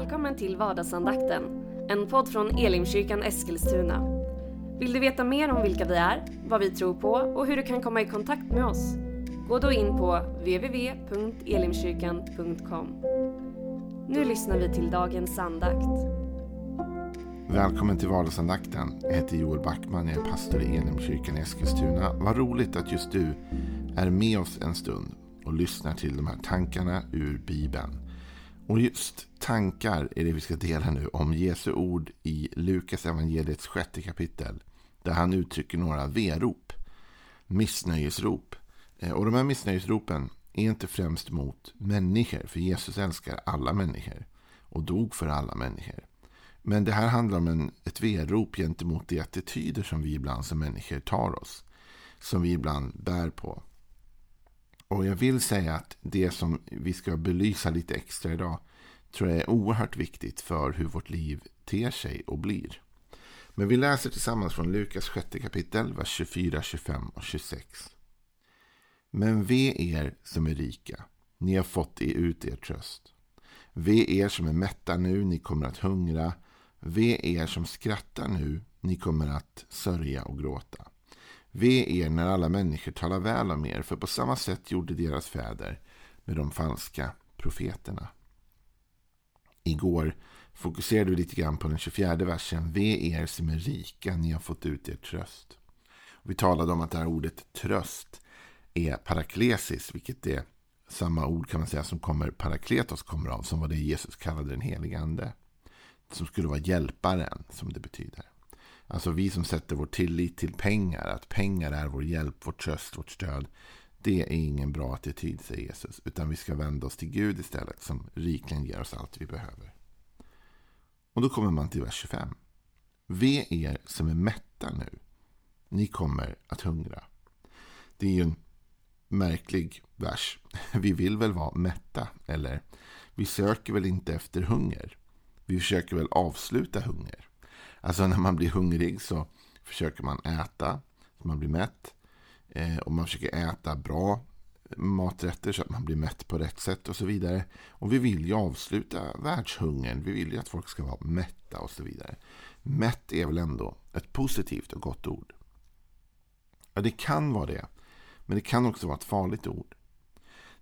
Välkommen till vardagsandakten, en podd från Elimkyrkan Eskilstuna. Vill du veta mer om vilka vi är, vad vi tror på och hur du kan komma i kontakt med oss? Gå då in på www.elimkyrkan.com. Nu lyssnar vi till dagens andakt. Välkommen till vardagsandakten. Jag heter Joel Backman, jag är pastor i Elimkyrkan i Eskilstuna. Vad roligt att just du är med oss en stund och lyssnar till de här tankarna ur Bibeln. Och just tankar är det vi ska dela nu om Jesu ord i Lukas evangeliets sjätte kapitel. Där han uttrycker några verop, missnöjesrop. Eh, och de här missnöjesropen är inte främst mot människor, för Jesus älskar alla människor och dog för alla människor. Men det här handlar om en, ett verop gentemot de attityder som vi ibland som människor tar oss. Som vi ibland bär på. Och jag vill säga att det som vi ska belysa lite extra idag tror jag är oerhört viktigt för hur vårt liv ter sig och blir. Men vi läser tillsammans från Lukas 6 kapitel, vers 24, 25 och 26. Men ve er som är rika, ni har fått ut er tröst. Ve er som är mätta nu, ni kommer att hungra. Ve er som skrattar nu, ni kommer att sörja och gråta. Ve er när alla människor talar väl om er, för på samma sätt gjorde deras fäder med de falska profeterna. Igår fokuserade vi lite grann på den 24 versen. Ve er som är rika, ni har fått ut er tröst. Vi talade om att det här ordet tröst är paraklesis, vilket är samma ord kan man säga som kommer parakletos kommer av, som var det Jesus kallade den helige ande. Som skulle vara hjälparen, som det betyder. Alltså vi som sätter vår tillit till pengar, att pengar är vår hjälp, vår tröst, vårt stöd. Det är ingen bra attityd, säger Jesus. Utan vi ska vända oss till Gud istället, som rikligen ger oss allt vi behöver. Och då kommer man till vers 25. Ve er som är mätta nu. Ni kommer att hungra. Det är ju en märklig vers. Vi vill väl vara mätta, eller? Vi söker väl inte efter hunger. Vi försöker väl avsluta hunger. Alltså när man blir hungrig så försöker man äta så man blir mätt. Eh, och man försöker äta bra maträtter så att man blir mätt på rätt sätt och så vidare. Och vi vill ju avsluta världshungern. Vi vill ju att folk ska vara mätta och så vidare. Mätt är väl ändå ett positivt och gott ord. Ja, det kan vara det. Men det kan också vara ett farligt ord.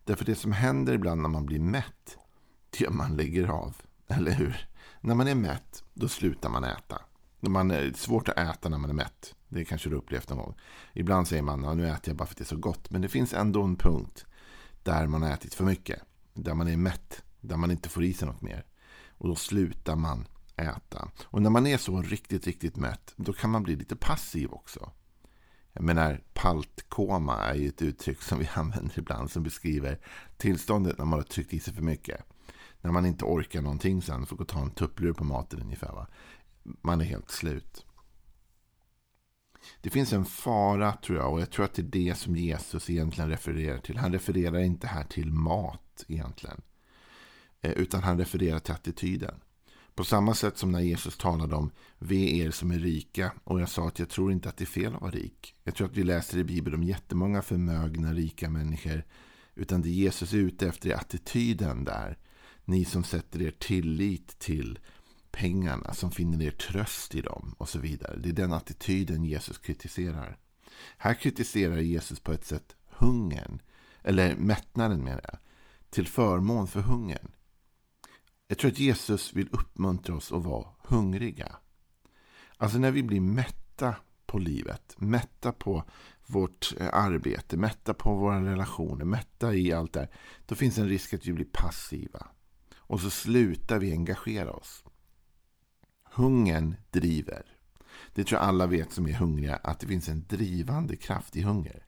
Därför det som händer ibland när man blir mätt, det är att man lägger av. Eller hur? När man är mätt, då slutar man äta. Man är svårt att äta när man är mätt. Det kanske du upplevt någon gång. Ibland säger man att nu äter jag bara för att det är så gott. Men det finns ändå en punkt där man har ätit för mycket. Där man är mätt. Där man inte får i sig något mer. Och då slutar man äta. Och när man är så riktigt, riktigt mätt. Då kan man bli lite passiv också. Jag menar, paltkoma är ju ett uttryck som vi använder ibland. Som beskriver tillståndet när man har tryckt i sig för mycket. När man inte orkar någonting sen. Får gå och ta en tupplur på maten ungefär. Va? Man är helt slut. Det finns en fara tror jag och jag tror att det är det som Jesus egentligen refererar till. Han refererar inte här till mat egentligen. Eh, utan han refererar till attityden. På samma sätt som när Jesus talade om ve er som är rika. Och jag sa att jag tror inte att det är fel att vara rik. Jag tror att vi läser i Bibeln om jättemånga förmögna rika människor. Utan det Jesus är ute efter är attityden där. Ni som sätter er tillit till pengarna, som finner er tröst i dem och så vidare. Det är den attityden Jesus kritiserar. Här kritiserar Jesus på ett sätt hungern, eller mättnaden menar jag, till förmån för hungern. Jag tror att Jesus vill uppmuntra oss att vara hungriga. Alltså när vi blir mätta på livet, mätta på vårt eh, arbete, mätta på våra relationer, mätta i allt det här. Då finns en risk att vi blir passiva. Och så slutar vi engagera oss. Hungern driver. Det tror jag alla vet som är hungriga, att det finns en drivande kraft i hunger.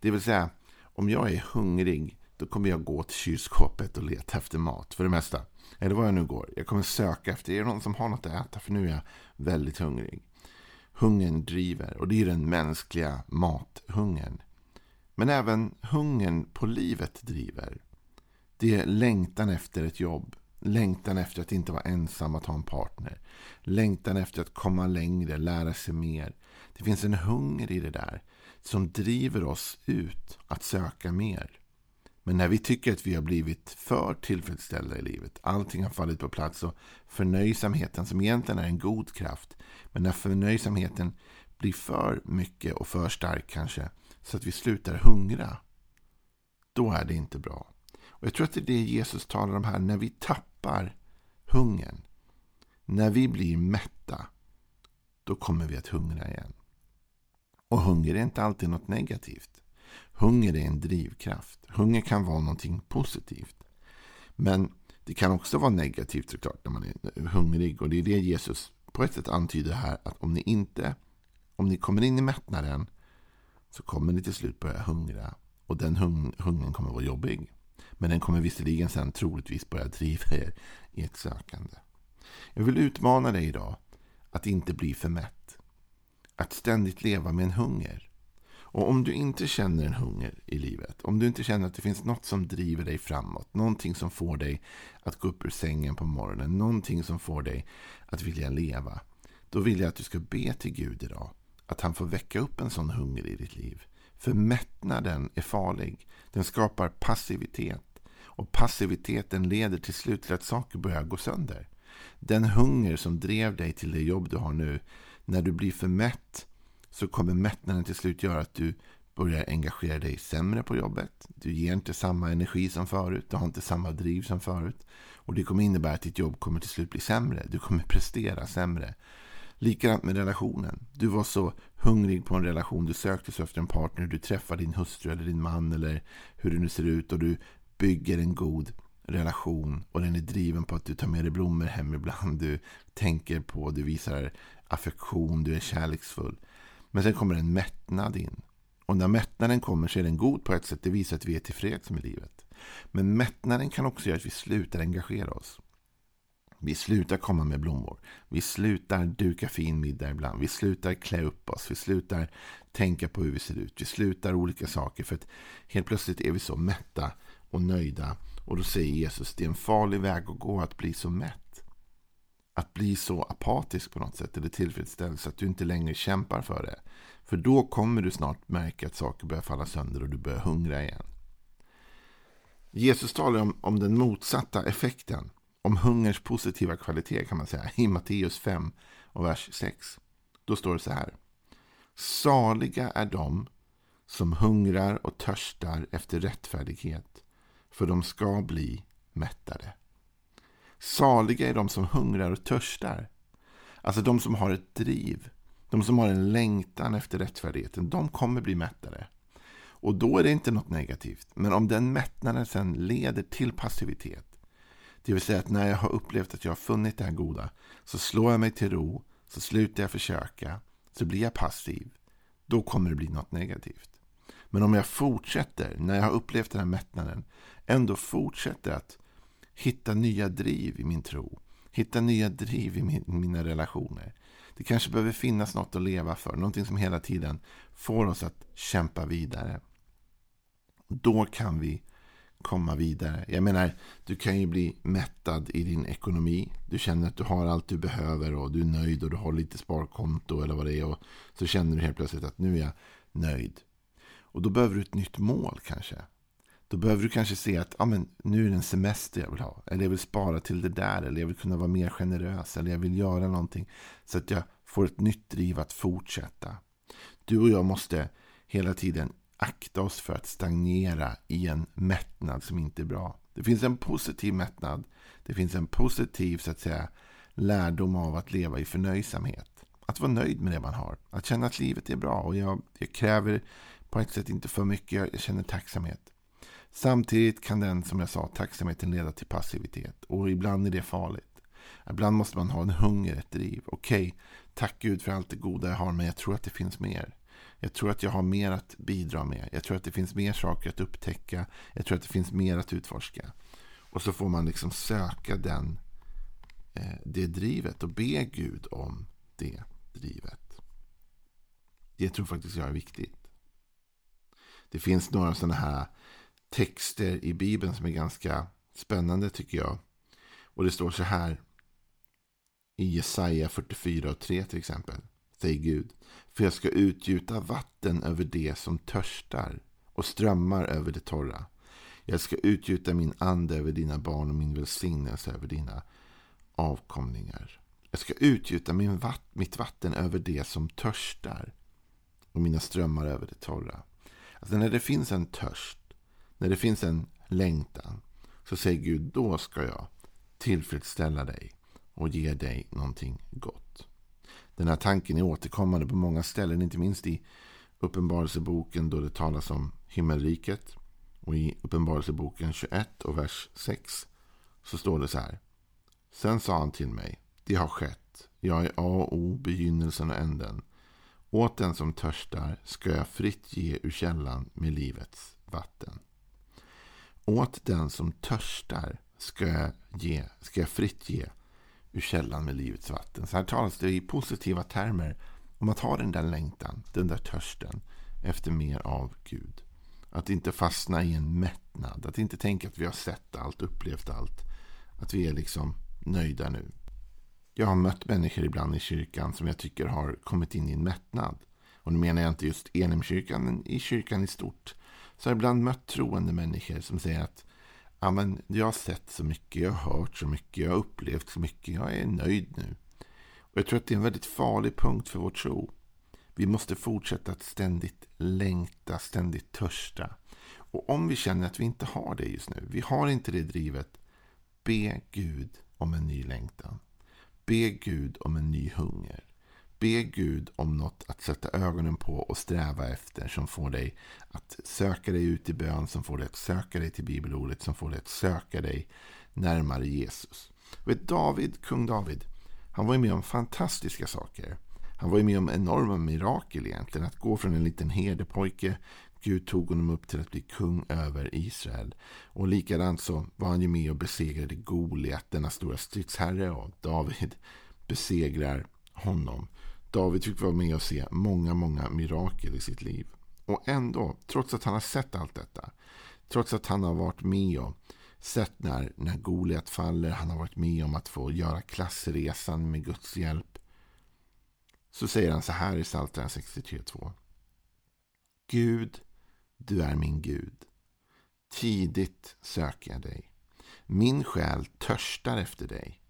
Det vill säga, om jag är hungrig, då kommer jag gå till kylskåpet och leta efter mat för det mesta. Eller vad jag nu går. Jag kommer söka efter, är det någon som har något att äta? För nu är jag väldigt hungrig. Hungern driver och det är den mänskliga mathungern. Men även hungern på livet driver. Det är längtan efter ett jobb, Längtan efter att inte vara ensam, att ha en partner. Längtan efter att komma längre, lära sig mer. Det finns en hunger i det där som driver oss ut att söka mer. Men när vi tycker att vi har blivit för tillfredsställda i livet, allting har fallit på plats och förnöjsamheten som egentligen är en god kraft, men när förnöjsamheten blir för mycket och för stark kanske, så att vi slutar hungra, då är det inte bra. Och Jag tror att det är det Jesus talar om här, när vi tappar hungern, när vi blir mätta, då kommer vi att hungra igen. Och hunger är inte alltid något negativt. Hunger är en drivkraft. Hunger kan vara någonting positivt. Men det kan också vara negativt såklart när man är hungrig. Och det är det Jesus på ett sätt antyder här. Att om ni inte, om ni kommer in i mättnaden så kommer ni till slut börja hungra. Och den hung hungern kommer vara jobbig. Men den kommer visserligen sen troligtvis börja driva er i ett sökande. Jag vill utmana dig idag att inte bli för mätt. Att ständigt leva med en hunger. Och om du inte känner en hunger i livet, om du inte känner att det finns något som driver dig framåt, någonting som får dig att gå upp ur sängen på morgonen, någonting som får dig att vilja leva, då vill jag att du ska be till Gud idag, att han får väcka upp en sån hunger i ditt liv. För mättnaden är farlig. Den skapar passivitet. Och passiviteten leder till slut till att saker börjar gå sönder. Den hunger som drev dig till det jobb du har nu, när du blir för mätt så kommer mättnaden till slut göra att du börjar engagera dig sämre på jobbet. Du ger inte samma energi som förut. Du har inte samma driv som förut. Och det kommer innebära att ditt jobb kommer till slut bli sämre. Du kommer prestera sämre. Likadant med relationen. Du var så hungrig på en relation. Du sökte så efter en partner. Du träffar din hustru eller din man eller hur det nu ser ut. Och du bygger en god relation. Och den är driven på att du tar med dig blommor hem ibland. Du tänker på, du visar affektion, du är kärleksfull. Men sen kommer en mättnad in. Och när mättnaden kommer så är den god på ett sätt. Det visar att vi är tillfreds med livet. Men mättnaden kan också göra att vi slutar engagera oss. Vi slutar komma med blommor. Vi slutar duka fin middag ibland. Vi slutar klä upp oss. Vi slutar tänka på hur vi ser ut. Vi slutar olika saker. För att helt plötsligt är vi så mätta och nöjda. Och då säger Jesus, det är en farlig väg att gå att bli så mätt. Att bli så apatisk på något sätt. Eller tillfredsställd så att du inte längre kämpar för det. För då kommer du snart märka att saker börjar falla sönder och du börjar hungra igen. Jesus talar om, om den motsatta effekten. Om hungerns positiva kvalitet kan man säga. I Matteus 5 och vers 6. Då står det så här. Saliga är de som hungrar och törstar efter rättfärdighet. För de ska bli mättade. Saliga är de som hungrar och törstar. Alltså de som har ett driv. De som har en längtan efter rättfärdigheten. De kommer bli mättade. Och då är det inte något negativt. Men om den mättnaden sen leder till passivitet. Det vill säga att när jag har upplevt att jag har funnit det här goda. Så slår jag mig till ro. Så slutar jag försöka. Så blir jag passiv. Då kommer det bli något negativt. Men om jag fortsätter, när jag har upplevt den här mättnaden, ändå fortsätter att hitta nya driv i min tro. Hitta nya driv i min, mina relationer. Det kanske behöver finnas något att leva för. Någonting som hela tiden får oss att kämpa vidare. Då kan vi komma vidare. Jag menar, du kan ju bli mättad i din ekonomi. Du känner att du har allt du behöver och du är nöjd och du har lite sparkonto eller vad det är. Och så känner du helt plötsligt att nu är jag nöjd. Och då behöver du ett nytt mål kanske. Då behöver du kanske se att ah, men, nu är det en semester jag vill ha. Eller jag vill spara till det där. Eller jag vill kunna vara mer generös. Eller jag vill göra någonting. Så att jag får ett nytt driv att fortsätta. Du och jag måste hela tiden akta oss för att stagnera i en mättnad som inte är bra. Det finns en positiv mättnad. Det finns en positiv så att säga, lärdom av att leva i förnöjsamhet. Att vara nöjd med det man har. Att känna att livet är bra. Och jag, jag kräver på ett sätt inte för mycket. Jag känner tacksamhet. Samtidigt kan den, som jag sa, tacksamheten leda till passivitet. Och ibland är det farligt. Ibland måste man ha en hunger, ett driv. Okej, okay, tack Gud för allt det goda jag har, men jag tror att det finns mer. Jag tror att jag har mer att bidra med. Jag tror att det finns mer saker att upptäcka. Jag tror att det finns mer att utforska. Och så får man liksom söka den, eh, det drivet och be Gud om det drivet. Det tror faktiskt jag är viktigt. Det finns några sådana här texter i Bibeln som är ganska spännande tycker jag. Och det står så här i Jesaja 44 och 3 till exempel. Säger Gud. För jag ska utgjuta vatten över det som törstar och strömmar över det torra. Jag ska utgjuta min ande över dina barn och min välsignelse över dina avkomlingar. Jag ska utgjuta min vatt, mitt vatten över det som törstar och mina strömmar över det torra. Alltså när det finns en törst, när det finns en längtan, så säger Gud, då ska jag tillfredsställa dig och ge dig någonting gott. Den här tanken är återkommande på många ställen, inte minst i Uppenbarelseboken då det talas om himmelriket. Och i Uppenbarelseboken 21 och vers 6 så står det så här. Sen sa han till mig, det har skett. Jag är A och O, begynnelsen och änden. Åt den som törstar ska jag fritt ge ur källan med livets vatten. Åt den som törstar ska jag, ge, ska jag fritt ge ur källan med livets vatten. Så här talas det i positiva termer om att ha den där längtan, den där törsten efter mer av Gud. Att inte fastna i en mättnad, att inte tänka att vi har sett allt, upplevt allt. Att vi är liksom nöjda nu. Jag har mött människor ibland i kyrkan som jag tycker har kommit in i en mättnad. Och nu menar jag inte just Elimkyrkan, men i kyrkan i stort. Så har jag ibland mött troende människor som säger att ja, men jag har sett så mycket, jag har hört så mycket, jag har upplevt så mycket, jag är nöjd nu. Och Jag tror att det är en väldigt farlig punkt för vår tro. Vi måste fortsätta att ständigt längta, ständigt törsta. Och om vi känner att vi inte har det just nu, vi har inte det drivet, be Gud om en ny längtan. Be Gud om en ny hunger. Be Gud om något att sätta ögonen på och sträva efter som får dig att söka dig ut i bön, som får dig att söka dig till bibelordet, som får dig att söka dig närmare Jesus. Vet David, kung David, han var ju med om fantastiska saker. Han var ju med om enorma mirakel egentligen. Att gå från en liten herdepojke. Gud tog honom upp till att bli kung över Israel. Och likadant så var han ju med och besegrade Goliat, denna stora stridsherre. Och David besegrar honom. David fick vara med och se många, många mirakel i sitt liv. Och ändå, trots att han har sett allt detta. Trots att han har varit med och sett när, när Goliat faller. Han har varit med om att få göra klassresan med Guds hjälp. Så säger han så här i Psaltaren 63.2. Gud, du är min Gud. Tidigt söker jag dig. Min själ törstar efter dig.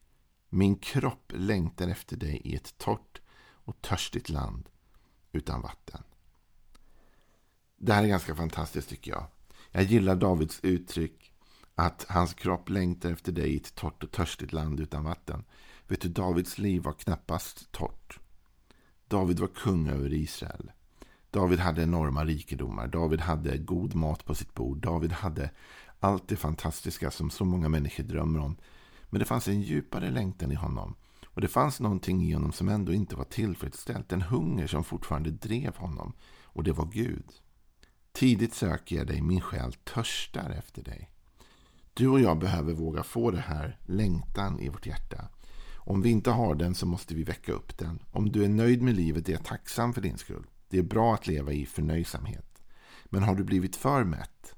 Min kropp längtar efter dig i ett torrt och törstigt land utan vatten. Det här är ganska fantastiskt tycker jag. Jag gillar Davids uttryck att hans kropp längtar efter dig i ett torrt och törstigt land utan vatten. Vet du, Davids liv var knappast torrt. David var kung över Israel. David hade enorma rikedomar. David hade god mat på sitt bord. David hade allt det fantastiska som så många människor drömmer om. Men det fanns en djupare längtan i honom. Och det fanns någonting i honom som ändå inte var tillfredsställt. En hunger som fortfarande drev honom. Och det var Gud. Tidigt söker jag dig, min själ törstar efter dig. Du och jag behöver våga få det här längtan i vårt hjärta. Om vi inte har den så måste vi väcka upp den. Om du är nöjd med livet är jag tacksam för din skull. Det är bra att leva i förnöjsamhet. Men har du blivit för mätt?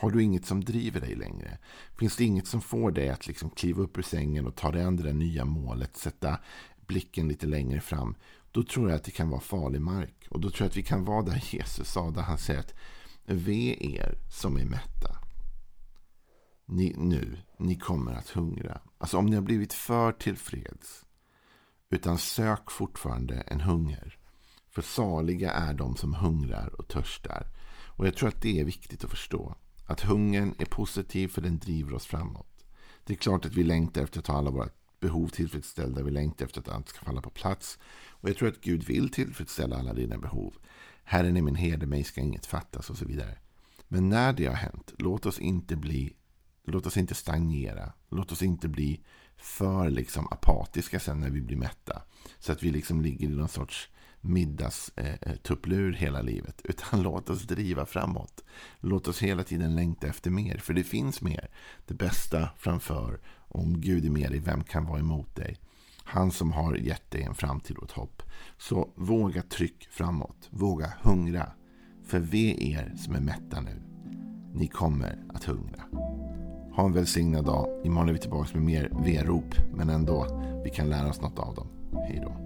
Har du inget som driver dig längre? Finns det inget som får dig att liksom kliva upp ur sängen och ta dig an det där nya målet, sätta blicken lite längre fram? Då tror jag att det kan vara farlig mark. Och då tror jag att vi kan vara där Jesus sa, där han säger att ve er som är mätta ni, nu, ni kommer att hungra. Alltså om ni har blivit för tillfreds. Utan sök fortfarande en hunger. För saliga är de som hungrar och törstar. Och jag tror att det är viktigt att förstå. Att hungern är positiv för den driver oss framåt. Det är klart att vi längtar efter att ha alla våra behov tillfredsställda. Vi längtar efter att allt ska falla på plats. Och jag tror att Gud vill tillfredsställa alla dina behov. Herren är min herde, mig ska inget fattas och så vidare. Men när det har hänt, låt oss inte bli Låt oss inte stagnera. Låt oss inte bli för liksom apatiska sen när vi blir mätta. Så att vi liksom ligger i någon sorts middagstupplur eh, hela livet. Utan låt oss driva framåt. Låt oss hela tiden längta efter mer. För det finns mer. Det bästa framför. Om Gud är med dig, vem kan vara emot dig? Han som har gett dig en framtid och ett hopp. Så våga tryck framåt. Våga hungra. För ve er som är mätta nu. Ni kommer att hungra. Ha en välsignad dag. Imorgon är vi tillbaka med mer V-rop. Men ändå, vi kan lära oss något av dem. Hej då.